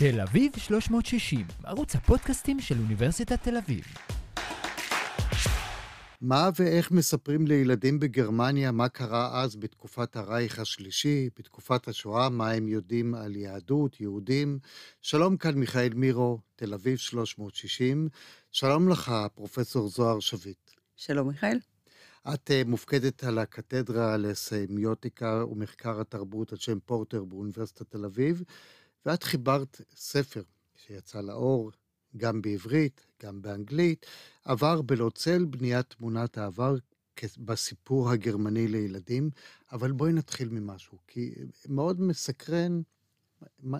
תל אביב 360, ערוץ הפודקאסטים של אוניברסיטת תל אביב. מה ואיך מספרים לילדים בגרמניה מה קרה אז בתקופת הרייך השלישי, בתקופת השואה, מה הם יודעים על יהדות, יהודים. שלום כאן מיכאל מירו, תל אביב 360. שלום לך, פרופסור זוהר שביט. שלום מיכאל. את uh, מופקדת על הקתדרה לסמיוטיקה ומחקר התרבות על שם פורטר באוניברסיטת תל אביב, ואת חיברת ספר שיצא לאור, גם בעברית, גם באנגלית, עבר בלא צל בניית תמונת העבר בסיפור הגרמני לילדים, אבל בואי נתחיל ממשהו, כי מאוד מסקרן, מה,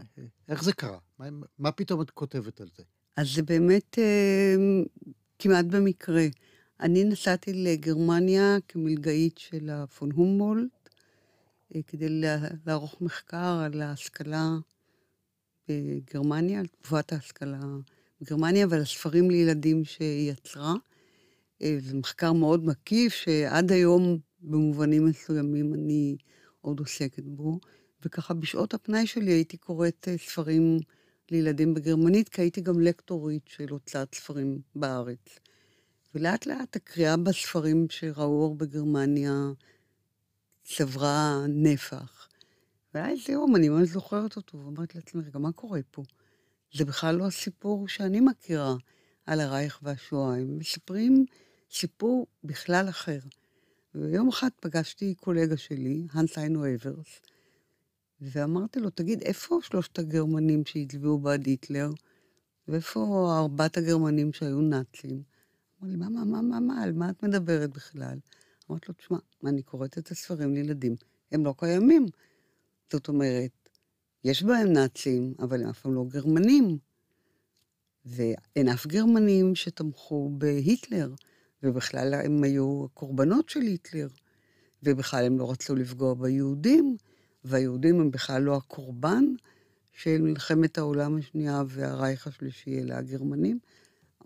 איך זה קרה? מה, מה פתאום את כותבת על זה? אז זה באמת אה, כמעט במקרה. אני נסעתי לגרמניה כמלגאית של הפון הומבולט, אה, כדי לערוך מחקר על ההשכלה בגרמניה, על תגובת ההשכלה בגרמניה ועל הספרים לילדים שהיא יצרה. אה, זה מחקר מאוד מקיף, שעד היום במובנים מסוימים אני עוד עוסקת בו, וככה בשעות הפנאי שלי הייתי קוראת אה, ספרים לילדים בגרמנית, כי הייתי גם לקטורית של הוצאת ספרים בארץ. ולאט לאט הקריאה בספרים שראו אור בגרמניה צברה נפח. והיה איזה יום, אני ממש זוכרת אותו, ואמרתי לעצמי, רגע, מה קורה פה? זה בכלל לא הסיפור שאני מכירה על הרייך והשואה, הם מספרים סיפור בכלל אחר. ויום אחד פגשתי קולגה שלי, הנס היינו אברס, ואמרתי לו, תגיד, איפה שלושת הגרמנים שהצביעו בעד היטלר? ואיפה ארבעת הגרמנים שהיו נאצים? אמר לי, מה, מה, מה, מה, מה, על מה את מדברת בכלל? אמרתי לו, תשמע, אני קוראת את הספרים לילדים, הם לא קיימים. זאת אומרת, יש בהם נאצים, אבל הם אף פעם לא גרמנים. ואין אף גרמנים שתמכו בהיטלר, ובכלל הם היו קורבנות של היטלר, ובכלל הם לא רצו לפגוע ביהודים, והיהודים הם בכלל לא הקורבן של מלחמת העולם השנייה והרייך השלישי, אלא הגרמנים.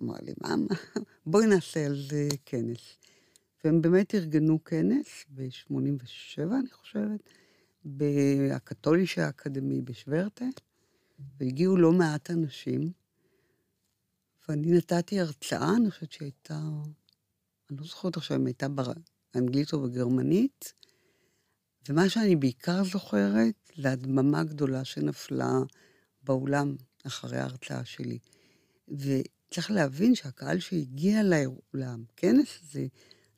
אמר לי, מה, בואי נעשה על זה כנס. והם באמת ארגנו כנס ב-87, אני חושבת, בהקתולישה האקדמי בשוורטה, והגיעו לא מעט אנשים, ואני נתתי הרצאה, אני חושבת שהייתה, אני לא זוכרת עכשיו אם הייתה באנגלית או בגרמנית, ומה שאני בעיקר זוכרת, זה הדממה גדולה שנפלה באולם אחרי ההרצאה שלי. וצריך להבין שהקהל שהגיע לכנס הזה,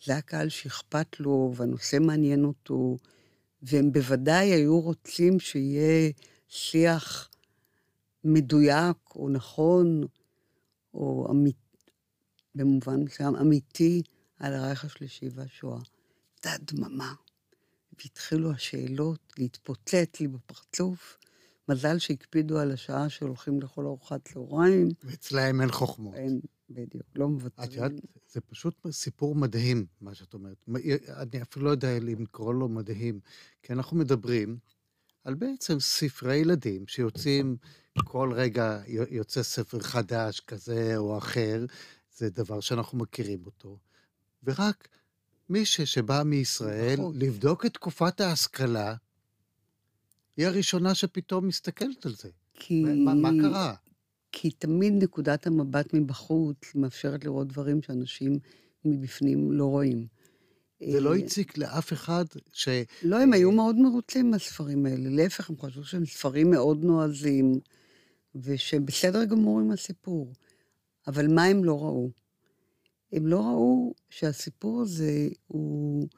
זה הקהל שאכפת לו, והנושא מעניין אותו, והם בוודאי היו רוצים שיהיה שיח מדויק או נכון, או אמית, במובן מסוים אמיתי, על הרייך השלישי והשואה. הייתה דממה, והתחילו השאלות להתפוצץ לי בפרצוף. מזל שהקפידו על השעה שהולכים לאכול ארוחת צהריים. ואצלהם אין חוכמות. אין, בדיוק, לא מוותרים. את יודעת, זה פשוט סיפור מדהים, מה שאת אומרת. אני אפילו לא יודע אם לקרוא לו מדהים, כי אנחנו מדברים על בעצם ספרי ילדים שיוצאים, כל רגע יוצא ספר חדש כזה או אחר, זה דבר שאנחנו מכירים אותו, ורק מישהו שבא מישראל נכון. לבדוק את תקופת ההשכלה, היא הראשונה שפתאום מסתכלת על זה. כי... מה, מה קרה? כי תמיד נקודת המבט מבחוץ מאפשרת לראות דברים שאנשים מבפנים לא רואים. זה לא אה, הציק לאף אחד ש... לא, הם היו מאוד מרוצים מהספרים האלה. להפך, הם חשבו שהם ספרים מאוד נועזים, ושהם בסדר גמור עם הסיפור. אבל מה הם לא ראו? הם לא ראו שהסיפור הזה הוא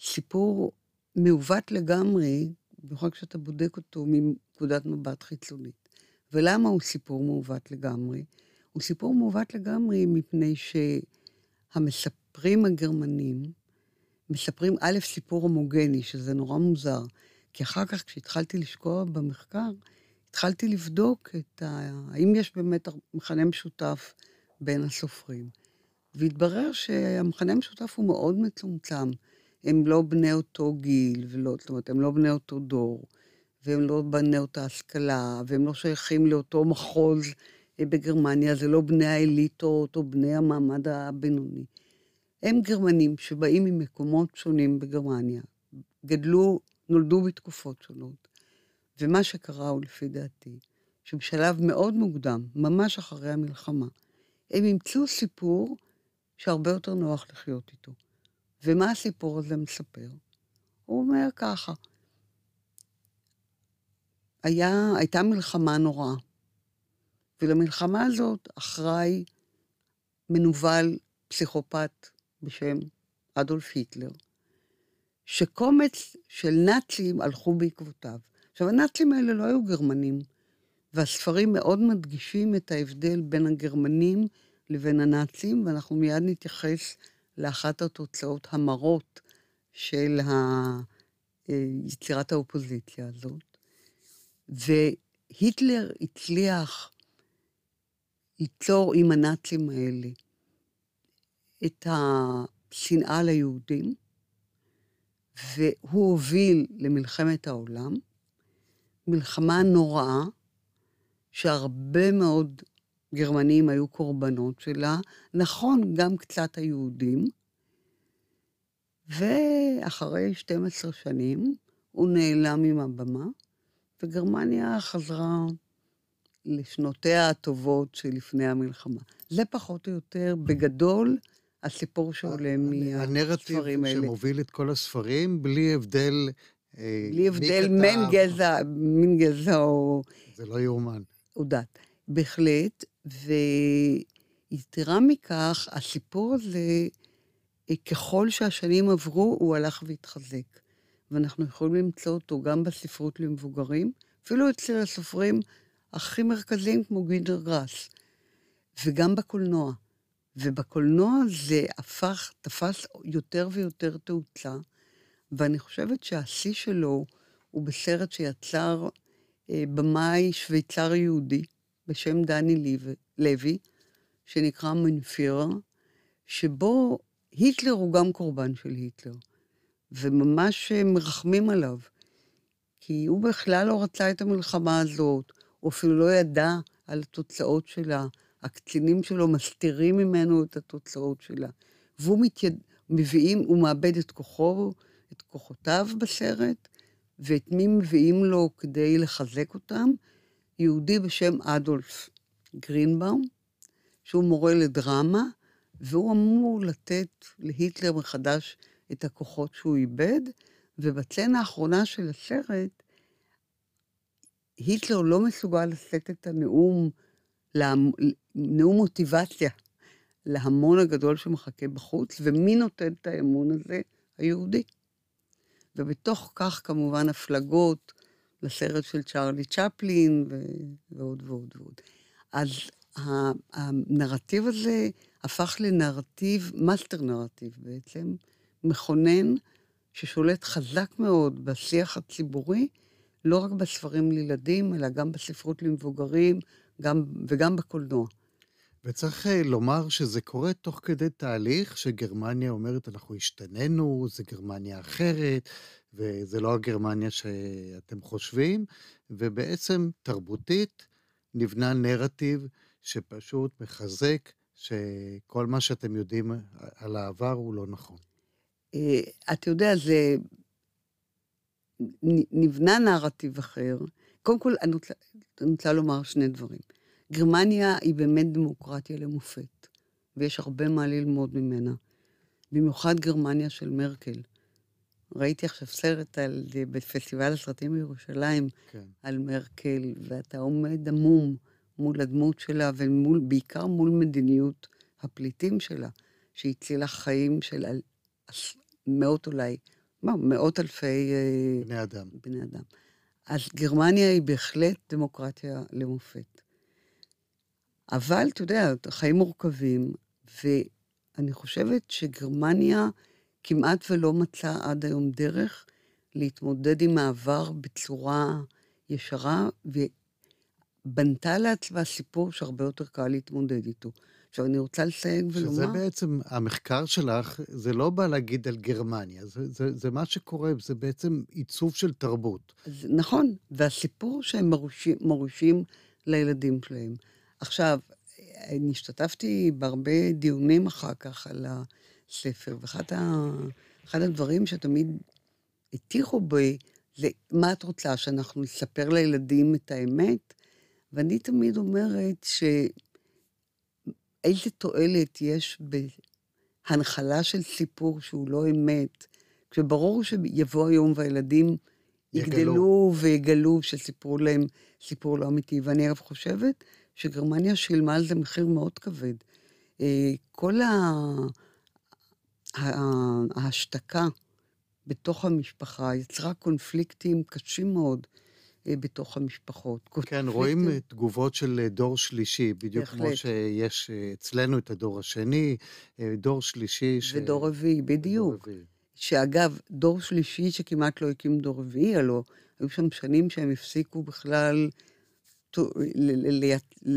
סיפור מעוות לגמרי, במיוחד כשאתה בודק אותו מנקודת מבט חיצונית. ולמה הוא סיפור מעוות לגמרי? הוא סיפור מעוות לגמרי מפני שהמספרים הגרמנים מספרים א', סיפור הומוגני, שזה נורא מוזר, כי אחר כך, כשהתחלתי לשקוע במחקר, התחלתי לבדוק את ה... האם יש באמת מכנה משותף בין הסופרים. והתברר שהמכנה המשותף הוא מאוד מצומצם. הם לא בני אותו גיל, ולא, זאת אומרת, הם לא בני אותו דור. והם לא בני אותה השכלה, והם לא שייכים לאותו מחוז אה, בגרמניה, זה לא בני האליטות או בני המעמד הבינוני. הם גרמנים שבאים ממקומות שונים בגרמניה, גדלו, נולדו בתקופות שונות, ומה שקרה הוא, לפי דעתי, שבשלב מאוד מוקדם, ממש אחרי המלחמה, הם ימצאו סיפור שהרבה יותר נוח לחיות איתו. ומה הסיפור הזה מספר? הוא אומר ככה, היה, הייתה מלחמה נוראה, ולמלחמה הזאת אחראי מנוול פסיכופת בשם אדולף היטלר, שקומץ של נאצים הלכו בעקבותיו. עכשיו, הנאצים האלה לא היו גרמנים, והספרים מאוד מדגישים את ההבדל בין הגרמנים לבין הנאצים, ואנחנו מיד נתייחס לאחת התוצאות המרות של יצירת האופוזיציה הזאת. והיטלר הצליח ליצור עם הנאצים האלה את השנאה ליהודים, והוא הוביל למלחמת העולם, מלחמה נוראה, שהרבה מאוד גרמנים היו קורבנות שלה, נכון, גם קצת היהודים, ואחרי 12 שנים הוא נעלם עם הבמה, וגרמניה חזרה לשנותיה הטובות שלפני המלחמה. זה פחות או יותר, בגדול, הסיפור שעולה מהספרים האלה. הנרטיב שמוביל את כל הספרים, בלי הבדל... אה, בלי הבדל מין גזע, מין גזע או... זה לא יאומן. או דת. בהחלט, ויתרה מכך, הסיפור הזה, אה, ככל שהשנים עברו, הוא הלך והתחזק. ואנחנו יכולים למצוא אותו גם בספרות למבוגרים, אפילו אצל הסופרים הכי מרכזיים כמו גינדר גראס, וגם בקולנוע. ובקולנוע זה הפך, תפס יותר ויותר תאוצה, ואני חושבת שהשיא שלו הוא בסרט שיצר אה, במאי שוויצר יהודי בשם דני לוי, שנקרא מנפירה, שבו היטלר הוא גם קורבן של היטלר, וממש אה, מרחמים עליו, כי הוא בכלל לא רצה את המלחמה הזאת, הוא אפילו לא ידע על התוצאות שלה. הקצינים שלו מסתירים ממנו את התוצאות שלה. והוא מתייד... מביאים, הוא מאבד את כוחו, את כוחותיו בסרט, ואת מי מביאים לו כדי לחזק אותם? יהודי בשם אדולף גרינבאום, שהוא מורה לדרמה, והוא אמור לתת להיטלר מחדש את הכוחות שהוא איבד, ובצנה האחרונה של הסרט, היטלר לא מסוגל לשאת את הנאום, נאום מוטיבציה להמון הגדול שמחכה בחוץ, ומי נותן את האמון הזה? היהודי. ובתוך כך כמובן הפלגות לסרט של צ'רלי צ'פלין ועוד ועוד ועוד. אז הנרטיב הזה הפך לנרטיב, master narrative בעצם, מכונן, ששולט חזק מאוד בשיח הציבורי, לא רק בספרים לילדים, אלא גם בספרות למבוגרים גם, וגם בקולנוע. וצריך אה, לומר שזה קורה תוך כדי תהליך שגרמניה אומרת, אנחנו השתננו, זה גרמניה אחרת, וזה לא הגרמניה שאתם חושבים, ובעצם תרבותית נבנה נרטיב שפשוט מחזק שכל מה שאתם יודעים על העבר הוא לא נכון. אה, אתה יודע, זה נבנה נרטיב אחר. קודם כל, אני רוצה, אני רוצה לומר שני דברים. גרמניה היא באמת דמוקרטיה למופת, ויש הרבה מה ללמוד ממנה. במיוחד גרמניה של מרקל. ראיתי עכשיו סרט על, בפסטיבל הסרטים בירושלים, כן. על מרקל, ואתה עומד עמום מול הדמות שלה, ובעיקר מול מדיניות הפליטים שלה, שהצילה חיים של מאות אולי, מה, מאות אלפי... אה, בני אדם. בני אדם. אז גרמניה היא בהחלט דמוקרטיה למופת. אבל, אתה יודע, חיים מורכבים, ואני חושבת שגרמניה כמעט ולא מצאה עד היום דרך להתמודד עם העבר בצורה ישרה, ובנתה לעצמה סיפור שהרבה יותר קל להתמודד איתו. עכשיו, אני רוצה לסייג ולומר... שזה בעצם, המחקר שלך, זה לא בא להגיד על גרמניה, זה, זה, זה מה שקורה, זה בעצם עיצוב של תרבות. אז, נכון, והסיפור שהם מרושים, מורישים לילדים שלהם. עכשיו, אני השתתפתי בהרבה דיונים אחר כך על הספר, ואחד ה... הדברים שתמיד הטיחו בי, זה מה את רוצה, שאנחנו נספר לילדים את האמת? ואני תמיד אומרת שאיזה תועלת יש בהנחלה של סיפור שהוא לא אמת, כשברור שיבוא היום והילדים יגלו. יגדלו ויגלו שסיפרו להם סיפור לא אמיתי. ואני אגב חושבת שגרמניה שילמה על זה מחיר מאוד כבד. אה, כל ההשתקה בתוך המשפחה יצרה קונפליקטים קשים מאוד בתוך המשפחות. כן, רואים אה, תגובות של אה, דור שלישי, בדיוק כמו בהחלט. שיש אה, אצלנו את הדור השני, אה, דור שלישי. ש- ודור רביעי, בדיוק. רביעי. שאגב, דור שלישי שכמעט לא הקים דור רביעי, הלוא היו שם שנים שהם הפסיקו בכלל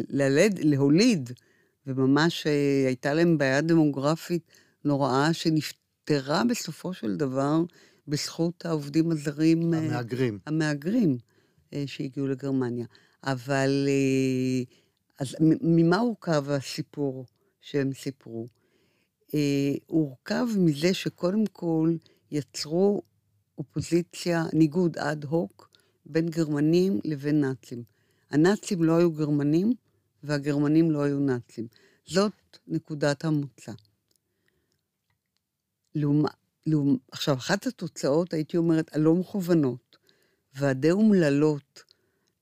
ללד, להוליד, וממש אה, הייתה להם בעיה דמוגרפית נוראה שנפתרה בסופו של דבר בזכות העובדים הזרים. אה, המהגרים. המהגרים אה, שהגיעו לגרמניה. אבל אה, אז ממה הורכב הסיפור שהם סיפרו? אה, הורכב מזה שקודם כל יצרו אופוזיציה, ניגוד אד הוק בין גרמנים לבין נאצים. הנאצים לא היו גרמנים והגרמנים לא היו נאצים. זאת נקודת המוצא. לעומת, לעומ... עכשיו, אחת התוצאות, הייתי אומרת, הלא מכוונות והדי אומללות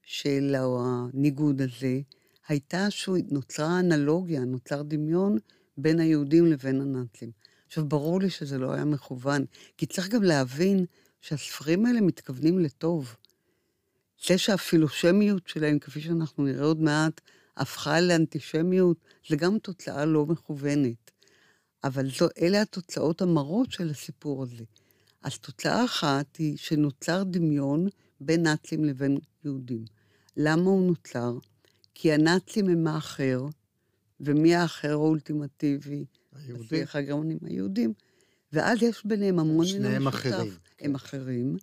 של הניגוד הזה, הייתה שנוצרה אנלוגיה, נוצר דמיון בין היהודים לבין הנאצים. עכשיו, ברור לי שזה לא היה מכוון, כי צריך גם להבין שהספרים האלה מתכוונים לטוב. זה שהפילושמיות שלהם, כפי שאנחנו נראה עוד מעט, הפכה לאנטישמיות, זה גם תוצאה לא מכוונת. אבל זו, אלה התוצאות המרות של הסיפור הזה. אז תוצאה אחת היא שנוצר דמיון בין נאצים לבין יהודים. למה הוא נוצר? כי הנאצים הם האחר, ומי האחר האולטימטיבי? היהודים. לפי הגרמנים היהודים. ואז יש ביניהם המון מן המשותף. שניהם אחרים, כן. הם אחרים.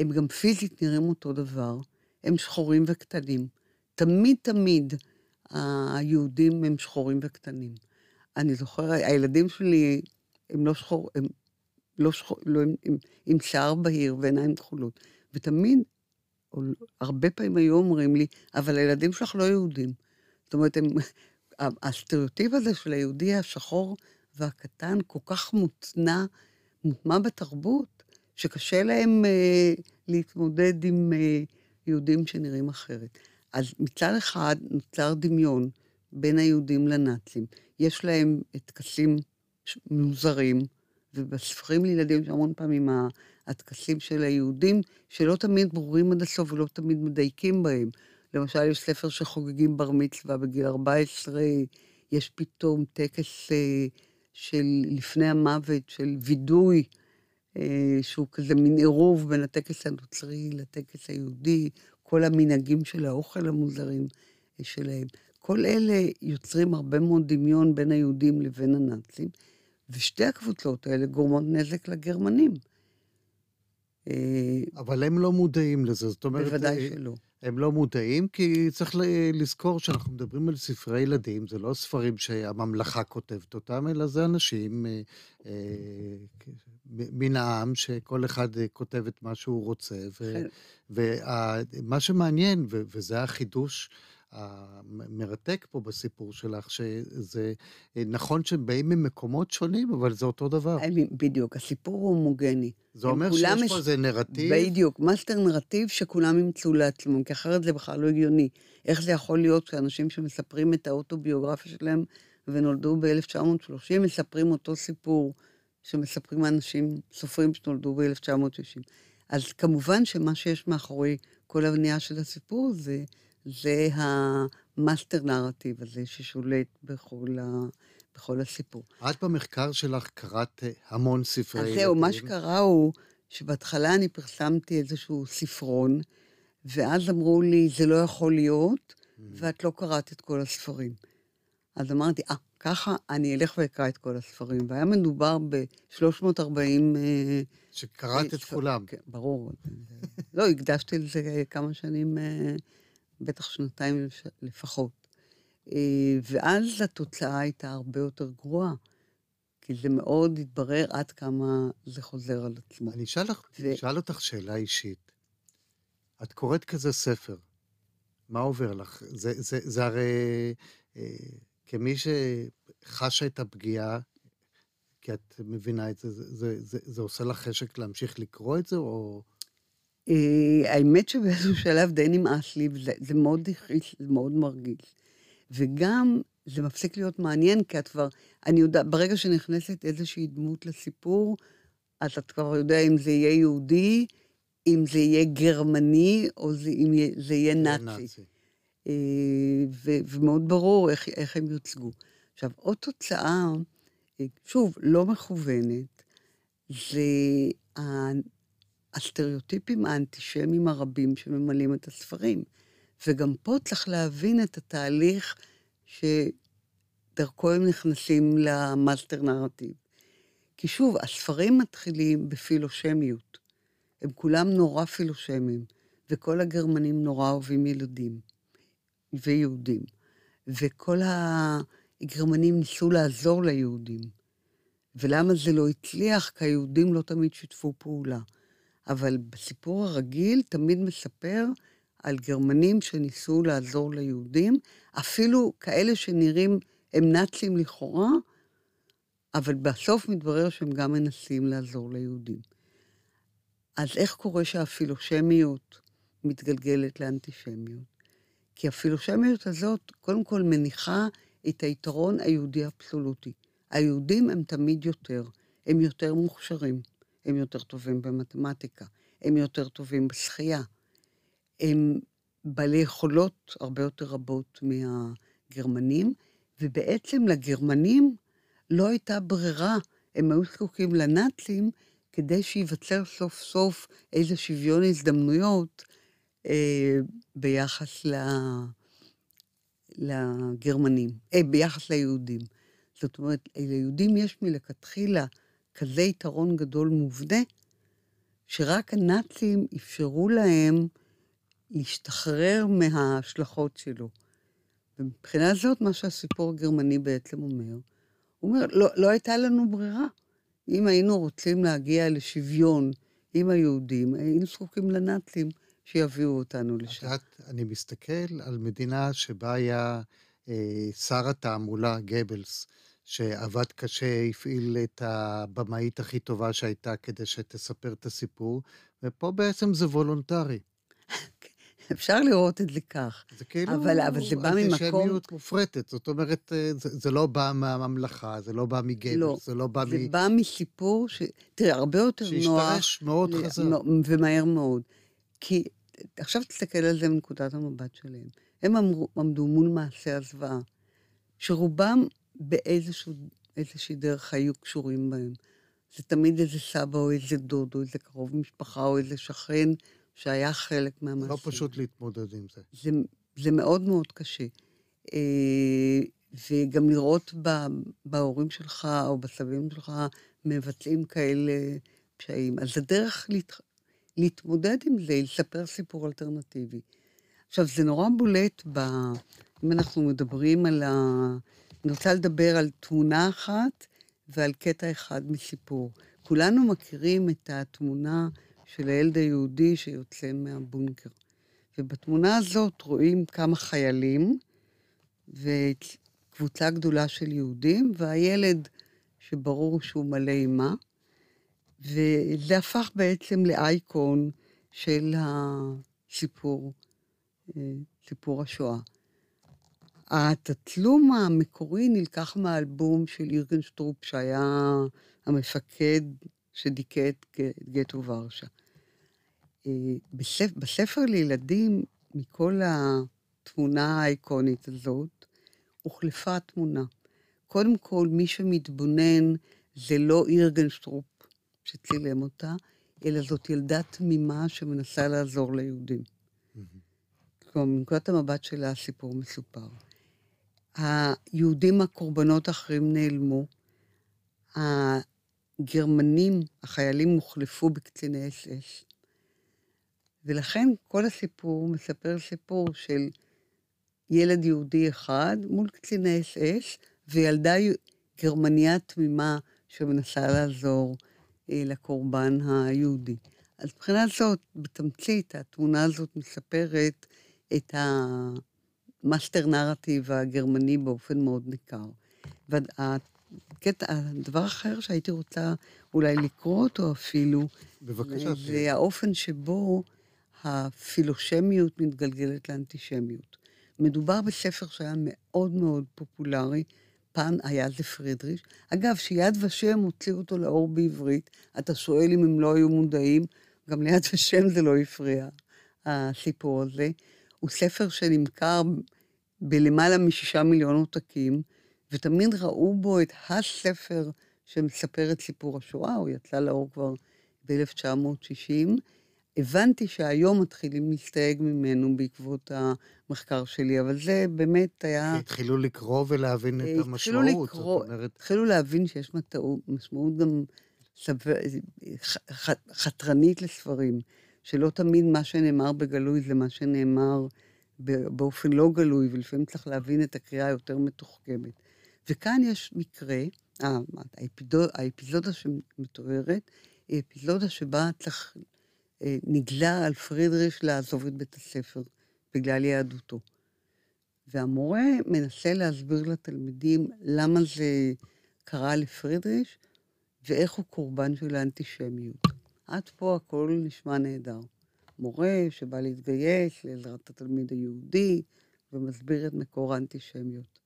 הם גם פיזית נראים אותו דבר. הם שחורים וקטנים. תמיד תמיד היהודים הם שחורים וקטנים. אני זוכרת, הילדים שלי הם לא שחור, הם לא שחור, לא, הם, הם עם שיער בהיר ועיניים כחולות. ותמיד, או, הרבה פעמים היו אומרים לי, אבל הילדים שלך לא יהודים. זאת אומרת, הם, הסטריאוטיפ הזה של היהודי השחור והקטן כל כך מוצנע, מוטמע בתרבות, שקשה להם אה, להתמודד עם אה, יהודים שנראים אחרת. אז מצד אחד נוצר דמיון בין היהודים לנאצים. יש להם טקסים מוזרים, ובספרים לילדים המון פעמים הטקסים של היהודים, שלא תמיד ברורים עד הסוף ולא תמיד מדייקים בהם. למשל, יש ספר שחוגגים בר מצווה בגיל 14, יש פתאום טקס אה, של לפני המוות, של וידוי, אה, שהוא כזה מין עירוב בין הטקס הנוצרי לטקס היהודי, כל המנהגים של האוכל המוזרים אה, שלהם. כל אלה יוצרים הרבה מאוד דמיון בין היהודים לבין הנאצים, ושתי הקבוצות האלה גורמות נזק לגרמנים. אה, אבל הם לא מודעים לזה, זאת אומרת... בוודאי אה, שלא. הם לא מודעים, כי צריך לזכור שאנחנו מדברים על ספרי ילדים, זה לא ספרים שהממלכה כותבת אותם, אלא זה אנשים אה, אה, מן העם, שכל אחד כותב את מה שהוא רוצה. ומה שמעניין, וזה החידוש המרתק פה בסיפור שלך, שזה אה, נכון שהם באים ממקומות שונים, אבל זה אותו דבר. בדיוק, הסיפור הוא הומוגני. זה אומר שיש יש- פה איזה נרטיב. בדיוק, master narrative שכולם ימצאו לעצמם, כי אחרת זה בכלל לא הגיוני. איך זה יכול להיות שאנשים שמספרים את האוטוביוגרפיה שלהם ונולדו ב-1930, מספרים אותו סיפור שמספרים אנשים, סופרים שנולדו ב-1960. אז כמובן שמה שיש מאחורי כל הבנייה של הסיפור הזה, זה המאסטר נרטיב הזה ששולט בכל, ה... בכל הסיפור. את במחקר שלך קראת אה, המון ספרי אז ילדים. זהו, מה שקרה הוא שבהתחלה אני פרסמתי איזשהו ספרון, ואז אמרו לי, זה לא יכול להיות, Mm. ואת לא קראת את כל הספרים. אז אמרתי, אה, ככה אני אלך ואקרא את כל הספרים. והיה מדובר ב-340... שקראת את כולם. כן, ברור. לא, הקדשתי לזה כמה שנים, אה, בטח שנתיים לפ- לפחות. אה, ואז התוצאה הייתה הרבה יותר גרועה, כי זה מאוד התברר עד כמה זה חוזר על עצמו. אני אשאל לך- ו- אשאל אותך שאלה אישית. את קוראת כזה ספר, מה עובר לך? זה, זה, זה הרי, אה, כמי שחשה את הפגיעה, כי את מבינה את זה, זה, זה, זה, זה עושה לך חשק להמשיך לקרוא את זה, או... אה, האמת שבאיזשהו שלב די נמאס לי, וזה זה מאוד הכעיס, זה מאוד מרגיז. וגם זה מפסיק להיות מעניין, כי את כבר, אני יודעת, ברגע שנכנסת איזושהי דמות לסיפור, אז את כבר יודע אם זה יהיה יהודי, אם זה יהיה גרמני, או זה, אם זה יהיה נאצי. נאצי. אה, ו, ומאוד ברור איך, איך הם יוצגו. עכשיו, עוד תוצאה, אה, שוב, לא מכוונת, זה הסטריאוטיפים האנטישמיים הרבים שממלאים את הספרים. וגם פה צריך להבין את התהליך שדרכו הם נכנסים ל master narrative. כי שוב, הספרים מתחילים בפילושמיות. הם כולם נורא פילושמיים, וכל הגרמנים נורא אוהבים ילדים ויהודים. וכל הגרמנים ניסו לעזור ליהודים. ולמה זה לא הצליח? כי היהודים לא תמיד שיתפו פעולה. אבל בסיפור הרגיל תמיד מספר על גרמנים שניסו לעזור ליהודים, אפילו כאלה שנראים, הם נאצים לכאורה, אבל בסוף מתברר שהם גם מנסים לעזור ליהודים. אז איך קורה שהפילושמיות מתגלגלת לאנטישמיות? כי הפילושמיות הזאת, קודם כל מניחה את היתרון היהודי האבסולוטי. היהודים הם תמיד יותר, הם יותר מוכשרים, הם יותר טובים במתמטיקה, הם יותר טובים בשחייה, הם בעלי יכולות הרבה יותר רבות מהגרמנים, ובעצם לגרמנים לא הייתה ברירה, הם היו זקוקים לנאצים כדי שייווצר סוף סוף איזה שוויון הזדמנויות אה, ביחס ל... לגרמנים, אה, ביחס ליהודים. זאת אומרת, ליהודים יש מלכתחילה כזה יתרון גדול מובנה, שרק הנאצים אפשרו להם להשתחרר מההשלכות שלו. ומבחינה זאת, מה שהסיפור הגרמני בעצם אומר, הוא אומר, לא, לא הייתה לנו ברירה. אם היינו רוצים להגיע לשוויון עם היהודים, היינו זקוקים לנאצים שיביאו אותנו לשם. את יודעת, אני מסתכל על מדינה שבה היה אה, שר התעמולה, גבלס, שעבד קשה, הפעיל את הבמאית הכי טובה שהייתה כדי שתספר את הסיפור, ופה בעצם זה וולונטרי. אפשר לראות את זה כך. זה כאילו... אבל, אבל זה בא ממקום... אנטישמיות מופרטת. זאת אומרת, אה, זה, זה לא בא מהממלכה, זה לא בא מגבר, לא, זה לא בא זה מ... זה בא מסיפור ש... תראה, הרבה יותר נוח... שהשתרש מאוד ל... חזק. ומהר מאוד. כי עכשיו תסתכל על זה מנקודת המבט שלהם. הם אמרו, עמדו מול מעשי הזוועה, שרובם באיזושהי דרך היו קשורים בהם. זה תמיד איזה סבא או איזה דוד או איזה קרוב משפחה או איזה שכן שהיה חלק מהמעשים. לא פשוט להתמודד עם זה. זה, זה מאוד מאוד קשה. אה, וגם לראות בהורים שלך או בסבים שלך מבצעים כאלה פשעים. אז הדרך להת... להתמודד עם זה, לספר סיפור אלטרנטיבי. עכשיו, זה נורא בולט ב... אם אנחנו מדברים על ה... אני רוצה לדבר על תמונה אחת ועל קטע אחד מסיפור. כולנו מכירים את התמונה של הילד היהודי שיוצא מהבונקר. ובתמונה הזאת רואים כמה חיילים וקבוצה גדולה של יהודים, והילד שברור שהוא מלא אימה, וזה הפך בעצם לאייקון של הסיפור, אה, סיפור השואה. התצלום המקורי נלקח מהאלבום של אירגן שטרופ, שהיה המפקד שדיכא את גטו ורשה. אה, בספר, בספר לילדים, מכל התמונה האיקונית הזאת, הוחלפה התמונה. קודם כל, מי שמתבונן זה לא אירגנשטרופ שצילם אותה, אלא זאת ילדה תמימה שמנסה לעזור ליהודים. כלומר, מנקודת המבט שלה הסיפור מסופר. היהודים הקורבנות האחרים נעלמו, הגרמנים, החיילים הוחלפו בקציני אס אס, ולכן כל הסיפור מספר סיפור של ילד יהודי אחד מול קציני אס אס, וילדה גרמניה תמימה שמנסה לעזור אה, לקורבן היהודי. אז מבחינה זאת, בתמצית, התמונה הזאת מספרת את המאסטר נרטיב הגרמני באופן מאוד ניכר. והקטע, הדבר אחר שהייתי רוצה אולי לקרוא אותו אפילו, בבקשה. זה האופן שבו הפילושמיות מתגלגלת לאנטישמיות. מדובר בספר שהיה מאוד מאוד פופולרי, פעם היה זה פרידריש. אגב, שיד ושם הוציא אותו לאור בעברית, אתה שואל אם הם לא היו מודעים, גם ליד ושם זה לא הפריע, הסיפור הזה. הוא ספר שנמכר בלמעלה משישה מיליון עותקים, ותמיד ראו בו את הספר שמספר את סיפור השואה, הוא יצא לאור כבר ב-1960. הבנתי שהיום מתחילים להסתייג ממנו בעקבות המחקר שלי, אבל זה באמת היה... התחילו לקרוא ולהבין את המשמעות. התחילו לקרוא, אומרת... התחילו להבין שיש מטעות, משמעות גם סבר, חתרנית לספרים, שלא תמיד מה שנאמר בגלוי זה מה שנאמר באופן לא גלוי, ולפעמים צריך להבין את הקריאה היותר מתוחכמת. וכאן יש מקרה, האפיזודה שמתוארת, היא אפיזודה שבה צריך אה, נגלה על פרידריש לעזוב את בית הספר בגלל יהדותו. והמורה מנסה להסביר לתלמידים למה זה קרה לפרידריש ואיך הוא קורבן של האנטישמיות. עד פה הכל נשמע נהדר. מורה שבא להתגייס לעזרת התלמיד היהודי ומסביר את מקור האנטישמיות.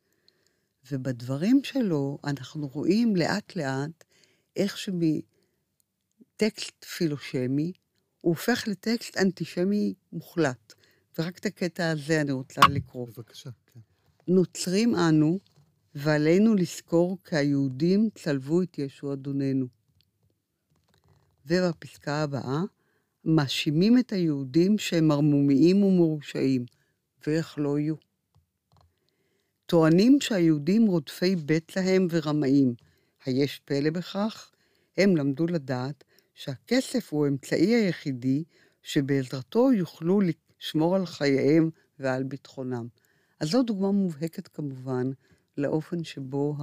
ובדברים שלו אנחנו רואים לאט-לאט איך שמטקסט פילושמי הוא הופך לטקסט אנטישמי מוחלט. ורק את הקטע הזה אני רוצה לקרוא. בבקשה, כן. נוצרים אנו, ועלינו לזכור כי היהודים צלבו את ישו אדוננו. ובפסקה הבאה, מאשימים את היהודים שהם ערמומיים ומרושעים, ואיך לא יהיו. טוענים שהיהודים רודפי בית להם ורמאים. היש פלא בכך? הם למדו לדעת שהכסף הוא האמצעי היחידי שבעזרתו יוכלו לשמור על חייהם ועל ביטחונם. אז זו דוגמה מובהקת כמובן לאופן שבו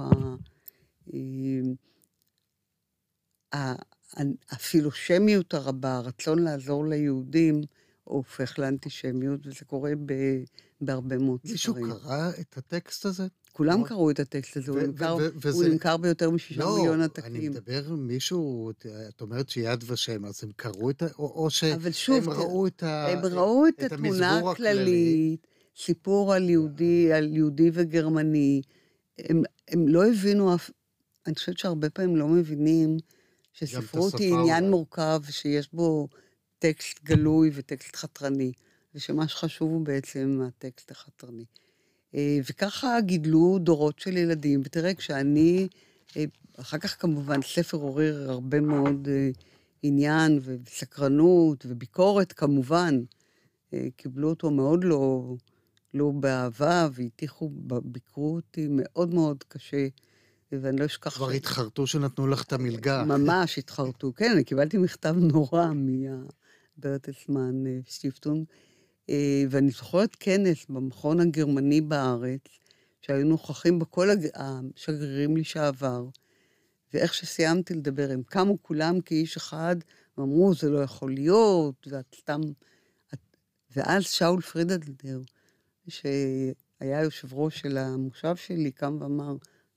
ה... אה, הפילושמיות הרבה, הרצון לעזור ליהודים, הופך לאנטישמיות, וזה קורה ב, בהרבה מאוד ספרים. מישהו קרא את הטקסט הזה? כולם או... קראו את הטקסט הזה, הוא, נמכר, וזה... הוא נמכר ביותר משישה לא, מיליון עתקים. לא, אני מדבר מישהו, את אומרת שיד ושם, אז הם קראו את ה... או, או שהם שוב, ראו את ה... הם ראו את, את התמונה הכללית, סיפור על יהודי, על יהודי וגרמני. הם, הם לא הבינו אף... אני חושבת שהרבה פעמים לא מבינים שספרות היא עניין מורכב, שיש בו טקסט גלוי וטקסט חתרני, ושמה שחשוב הוא בעצם הטקסט החתרני. אה, וככה גידלו דורות של ילדים, ותראה, כשאני, אה, אחר כך כמובן ספר עורר הרבה מאוד אה, עניין וסקרנות וביקורת, כמובן. קיבלו אותו מאוד לא, לא באהבה, והטיחו, ביקרו אותי מאוד מאוד קשה, ואני לא אשכח... כבר התחרטו שנתנו לך את המלגה. ממש התחרטו, כן, אני קיבלתי מכתב נורא מהברטסמן שטיפטון. אה, ואני זוכרת כנס במכון הגרמני בארץ, שהיו נוכחים בו כל השגרירים לשעבר, ואיך שסיימתי לדבר, הם קמו כולם כאיש אחד, ואמרו, זה לא יכול להיות, ואת סתם... ואז שאול פרידלדר, שהיה יושב ראש של המושב שלי, קם ואמר,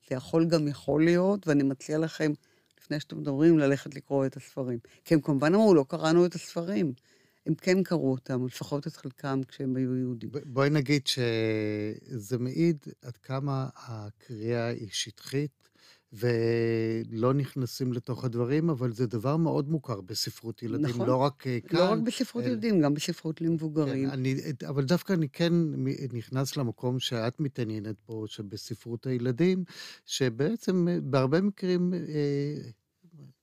זה יכול גם יכול להיות, ואני מציע לכם, לפני שאתם מדברים, ללכת לקרוא את הספרים. כי הם כמובן אמרו, לא קראנו את הספרים. הם כן קראו אותם, לפחות את חלקם, כשהם היו יהודים. בואי נגיד שזה מעיד עד כמה הקריאה היא שטחית, ולא נכנסים לתוך הדברים, אבל זה דבר מאוד מוכר בספרות ילדים, נכון. לא רק אה, כאן. לא רק בספרות אל... ילדים, גם בספרות למבוגרים. כן, אני, אבל דווקא אני כן נכנס למקום שאת מתעניינת בו, שבספרות הילדים, שבעצם אה, בהרבה מקרים... אה,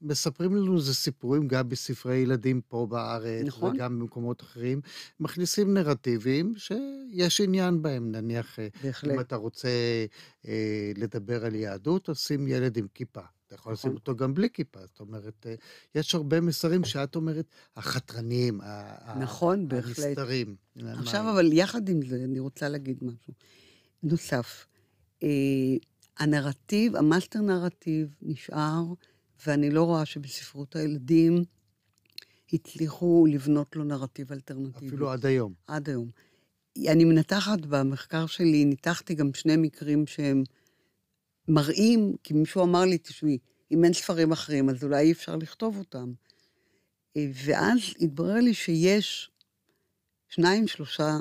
מספרים לנו איזה סיפורים גם בספרי ילדים פה בארץ, נכון. וגם במקומות אחרים, מכניסים נרטיבים שיש עניין בהם, נניח, אה, בהחלט. אם אתה רוצה אה, לדבר על יהדות, אז שים ילד עם כיפה. אתה יכול לשים נכון. אותו גם בלי כיפה, זאת אומרת, אה, יש הרבה מסרים שאת אומרת, החתרנים, נכון, בהחלט. הנסתרים. עכשיו, אבל יחד עם זה, אני רוצה להגיד משהו נוסף. אה, הנרטיב, המאסטר נרטיב נשאר ואני לא רואה שבספרות הילדים הצליחו לבנות לו נרטיב אלטרנטיבי. אפילו עד היום. עד היום. אני מנתחת במחקר שלי, ניתחתי גם שני מקרים שהם מראים, כי מישהו אמר לי, תשמעי, אם אין ספרים אחרים, אז אולי אי אפשר לכתוב אותם. אה, ואז התברר לי שיש שניים, שלושה,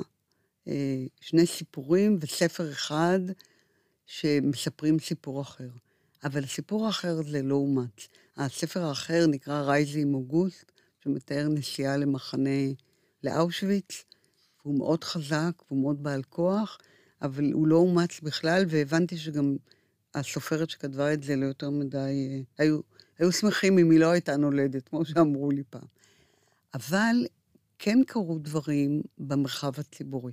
אה, שני סיפורים וספר אחד שמספרים סיפור אחר. אבל הסיפור האחר זה לא אומץ. הספר האחר נקרא רייזי עם אוגוסט, שמתאר נסיעה למחנה, לאושוויץ, והוא מאוד חזק, והוא מאוד בעל כוח, אבל הוא לא אומץ בכלל, והבנתי שגם הסופרת שכתבה את זה לא יותר מדי, אה, היו, היו שמחים אם היא לא הייתה נולדת, כמו שאמרו לי פעם. אבל כן קרו דברים במרחב הציבורי,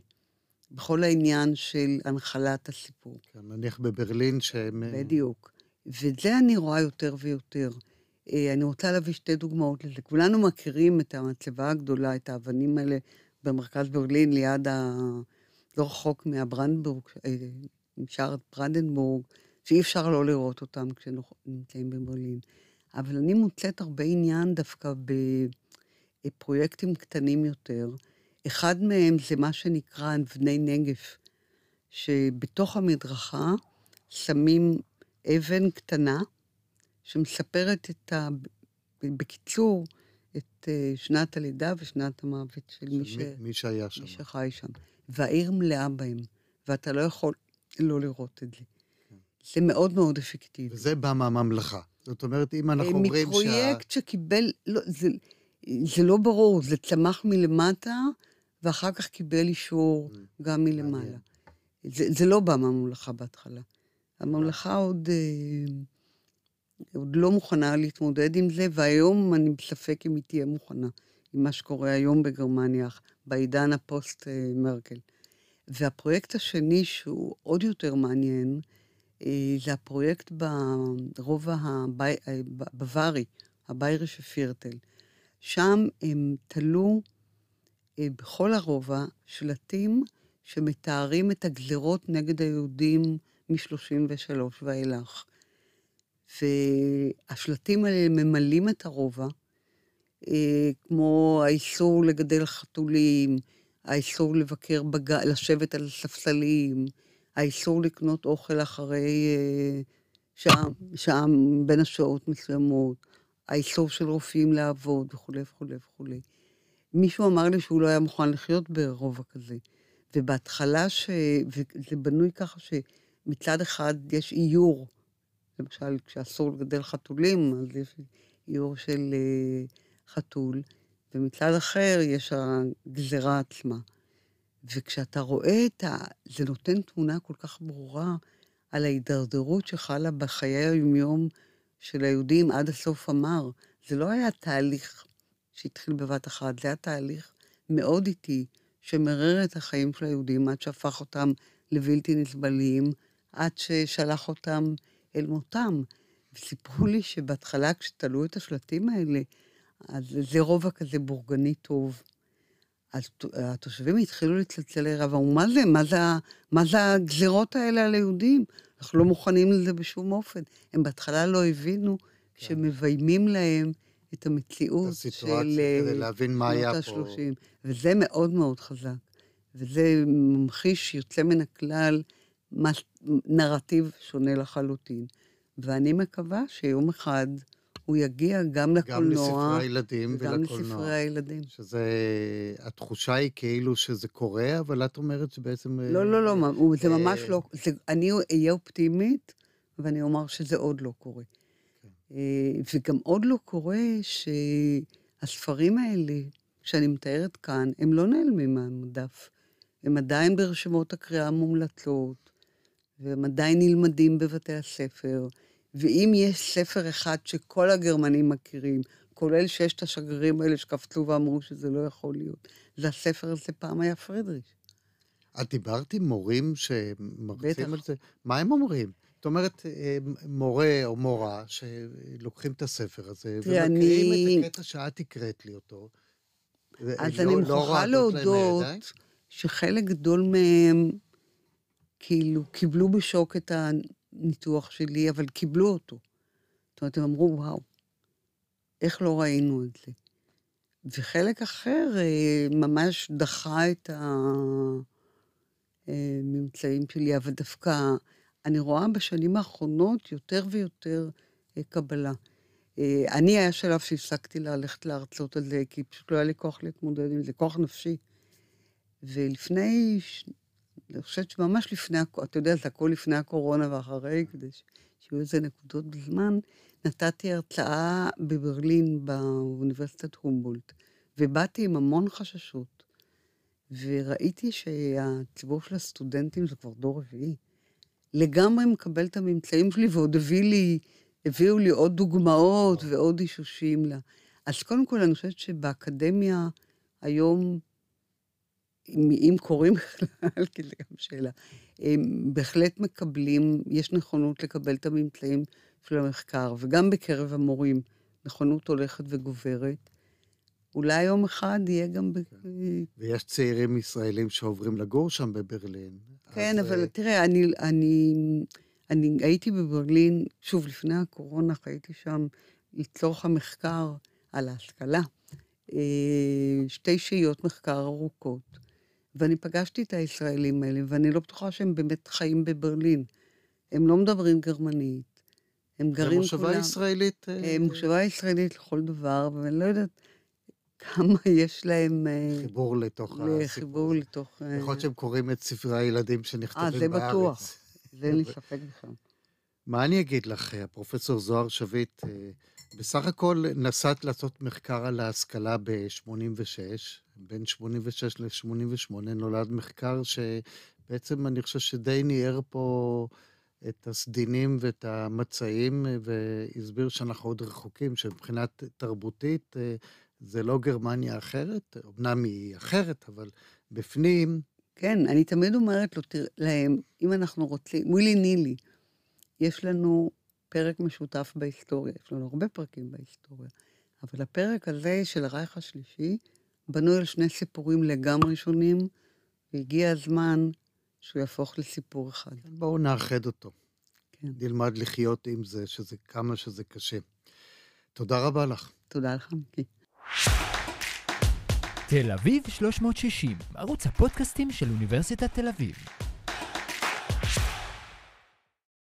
בכל העניין של הנחלת הסיפור. כן, נניח בברלין שהם... אה, בדיוק. ואת זה אני רואה יותר ויותר. אה, אני רוצה להביא שתי דוגמאות לזה. כולנו מכירים את המצבה הגדולה, את האבנים האלה במרכז ברלין, ליד ה... לא רחוק מהברנדבורג, משער ברנדנבורג, שאי אפשר לא לראות אותם כשנמצאים בברלין. אבל אני מוצאת הרבה עניין דווקא בפרויקטים קטנים יותר. אחד מהם זה מה שנקרא אבני נגף, שבתוך המדרכה שמים אבן קטנה שמספרת את ה... בקיצור, את אה, שנת הלידה ושנת המוות של מי, ש... מי שהיה שם. מי שחי שם. והעיר מלאה בהם, ואתה לא יכול לא לראות את זה. זה מאוד מאוד אפקטיבי. וזה בא מהממלכה. זאת אומרת, אם אנחנו אומרים שה... מפרויקט שקיבל, לא, זה, זה לא ברור, זה צמח מלמטה, ואחר כך קיבל אישור גם מלמעלה. זה, זה לא בא מהממשלה בהתחלה. הממשלה עוד, אה, עוד לא מוכנה להתמודד עם זה, והיום אני בספק אם היא תהיה מוכנה עם מה שקורה היום בגרמניה, בעידן הפוסט-מרקל. והפרויקט השני, שהוא עוד יותר מעניין, אה, זה הפרויקט ברובע הבווארי, הבייריש פירטל. שם הם תלו אה, בכל הרובע שלטים שמתארים את הגזרות נגד היהודים מ-33 ואילך. והשלטים האלה ממלאים את הרובע, אה, כמו האיסור לגדל חתולים, האיסור לבקר, בג... לשבת על ספסלים, האיסור לקנות אוכל אחרי אה, שעה, שעה בין השעות מסוימות, האיסור של רופאים לעבוד וכולי וכולי וכולי. מישהו אמר לי שהוא לא היה מוכן לחיות ברובע כזה. ובהתחלה, ש... וזה בנוי ככה שמצד אחד יש איור, למשל, כשאסור לגדל חתולים, אז יש איור של אה, חתול, ומצד אחר יש הגזרה עצמה. וכשאתה רואה את ה... זה נותן תמונה כל כך ברורה על ההידרדרות שחלה בחיי היומיום של היהודים עד הסוף המר. זה לא היה תהליך שהתחיל בבת אחת, זה היה תהליך מאוד איטי, שמרר את החיים של היהודים עד שהפך אותם לבלתי נסבלים, עד ששלח אותם אל מותם. וסיפרו לי שבהתחלה, כשתלו את השלטים האלה, אז זה רובע כזה בורגני טוב. אז התושבים התחילו לצלצל לערב, אמרו, מה זה? מה זה, מה זה הגזירות האלה על היהודים? אנחנו לא מוכנים לזה בשום אופן. הם בהתחלה לא הבינו כן. שמביימים להם את המציאות של... כדי להבין מה היה פה. וזה מאוד מאוד חזק. וזה ממחיש יוצא מן הכלל נרטיב שונה לחלוטין. ואני מקווה שיום אחד הוא יגיע גם לקולנוע. גם לספרי הילדים ולקולנוע. וגם לספרי הילדים. שזה, התחושה היא כאילו שזה קורה, אבל את אומרת שבעצם... לא, לא, לא, אה, זה ממש לא... זה, אני אהיה אופטימית, ואני אומר שזה עוד לא קורה. כן. אה, וגם עוד לא קורה שהספרים האלה, שאני מתארת כאן, הם לא נעלמים מהמדף. הם עדיין ברשימות הקריאה המומלצות, והם עדיין נלמדים בבתי הספר. ואם יש ספר אחד שכל הגרמנים מכירים, כולל ששת השגרירים האלה שקפצו ואמרו שזה לא יכול להיות, זה הספר הזה פעם היה פרידריש. את דיברת עם מורים שמרצים על זה? מה הם אומרים? זאת אומרת, אה, מורה או מורה שלוקחים את הספר הזה ומקריאים אני... את הקטע שאת הקראת לי אותו. אז לא, אני לא מוכרחה לא להודות שחלק גדול מהם כאילו קיבלו בשוק את הניתוח שלי, אבל קיבלו אותו. זאת אומרת, הם אמרו, וואו, איך לא ראינו את זה? וחלק אחר אה, ממש דחה את. הממצאים שלי, אבל דווקא אני רואה בשנים האחרונות יותר ויותר אה, קבלה. אה, אני, היה שלב שהפסקתי ללכת להרצות על זה, כי פשוט לא היה לי כוח להתמודד עם זה, כוח נפשי. ולפני, אני חושבת שממש לפני, אתה יודע, זה הכל לפני הקורונה ואחרי, כדי שיהיו איזה נקודות בזמן, נתתי הרצאה בברלין, באוניברסיטת הומבולט, ובאתי עם המון חששות, וראיתי שהציבור של הסטודנטים זה כבר דור רביעי. לגמרי מקבל את הממצאים שלי, ועוד הביא לי, הביאו לי עוד דוגמאות ועוד אישושים לה. אז קודם כל, אני חושבת שבאקדמיה היום, אם, אם קוראים בכלל, כי זו גם שאלה, הם בהחלט מקבלים, יש נכונות לקבל את הממצאים של המחקר, וגם בקרב המורים, נכונות הולכת וגוברת. אולי יום אחד יהיה גם... ב... ויש צעירים ישראלים שעוברים לגור שם בברלין. כן, אז, אבל אה, תראה, אני, אני, אני הייתי בברלין, שוב, לפני הקורונה חייתי שם לצורך המחקר על ההשכלה. אה, שתי שהיות מחקר ארוכות, ואני פגשתי את הישראלים האלה, ואני לא בטוחה שהם באמת חיים בברלין. הם לא מדברים גרמנית, הם זה גרים מושבה ישראלית. אה, אה, מושבה ישראלית לכל דבר, ואני לא יודעת כמה יש להם אה, חיבור לתוך הסיפור. לחיבור לתוך... אה, יכול להיות שהם קוראים את ספרי הילדים אה, שנכתבים זה בארץ. בטוח. זה אין לי ספק בכלל. מה אני אגיד לך, הפרופסור זוהר שביט, אה, בסך הכל נסעת לעשות מחקר על ההשכלה ב-86, בין 86 ל-88 נולד מחקר שבעצם אני חושב שדי ניער פה את הסדינים ואת המצעים, אה, והסביר שאנחנו עוד רחוקים, שמבחינת תרבותית אה, זה לא גרמניה אחרת, אמנם היא אחרת, אבל בפנים, כן, אני תמיד אומרת לו, תראה, להם, אם אנחנו רוצים, מולי נילי, יש לנו פרק משותף בהיסטוריה, יש לנו הרבה פרקים בהיסטוריה, אבל הפרק הזה של הרייך השלישי בנוי על שני סיפורים לגמרי שונים, והגיע הזמן שהוא יהפוך לסיפור אחד. בואו נאחד אותו. כן. נלמד לחיות עם זה, שזה כמה שזה קשה. תודה רבה לך. תודה לך, מיקי. תל אביב 360, ערוץ הפודקאסטים של אוניברסיטת תל אביב.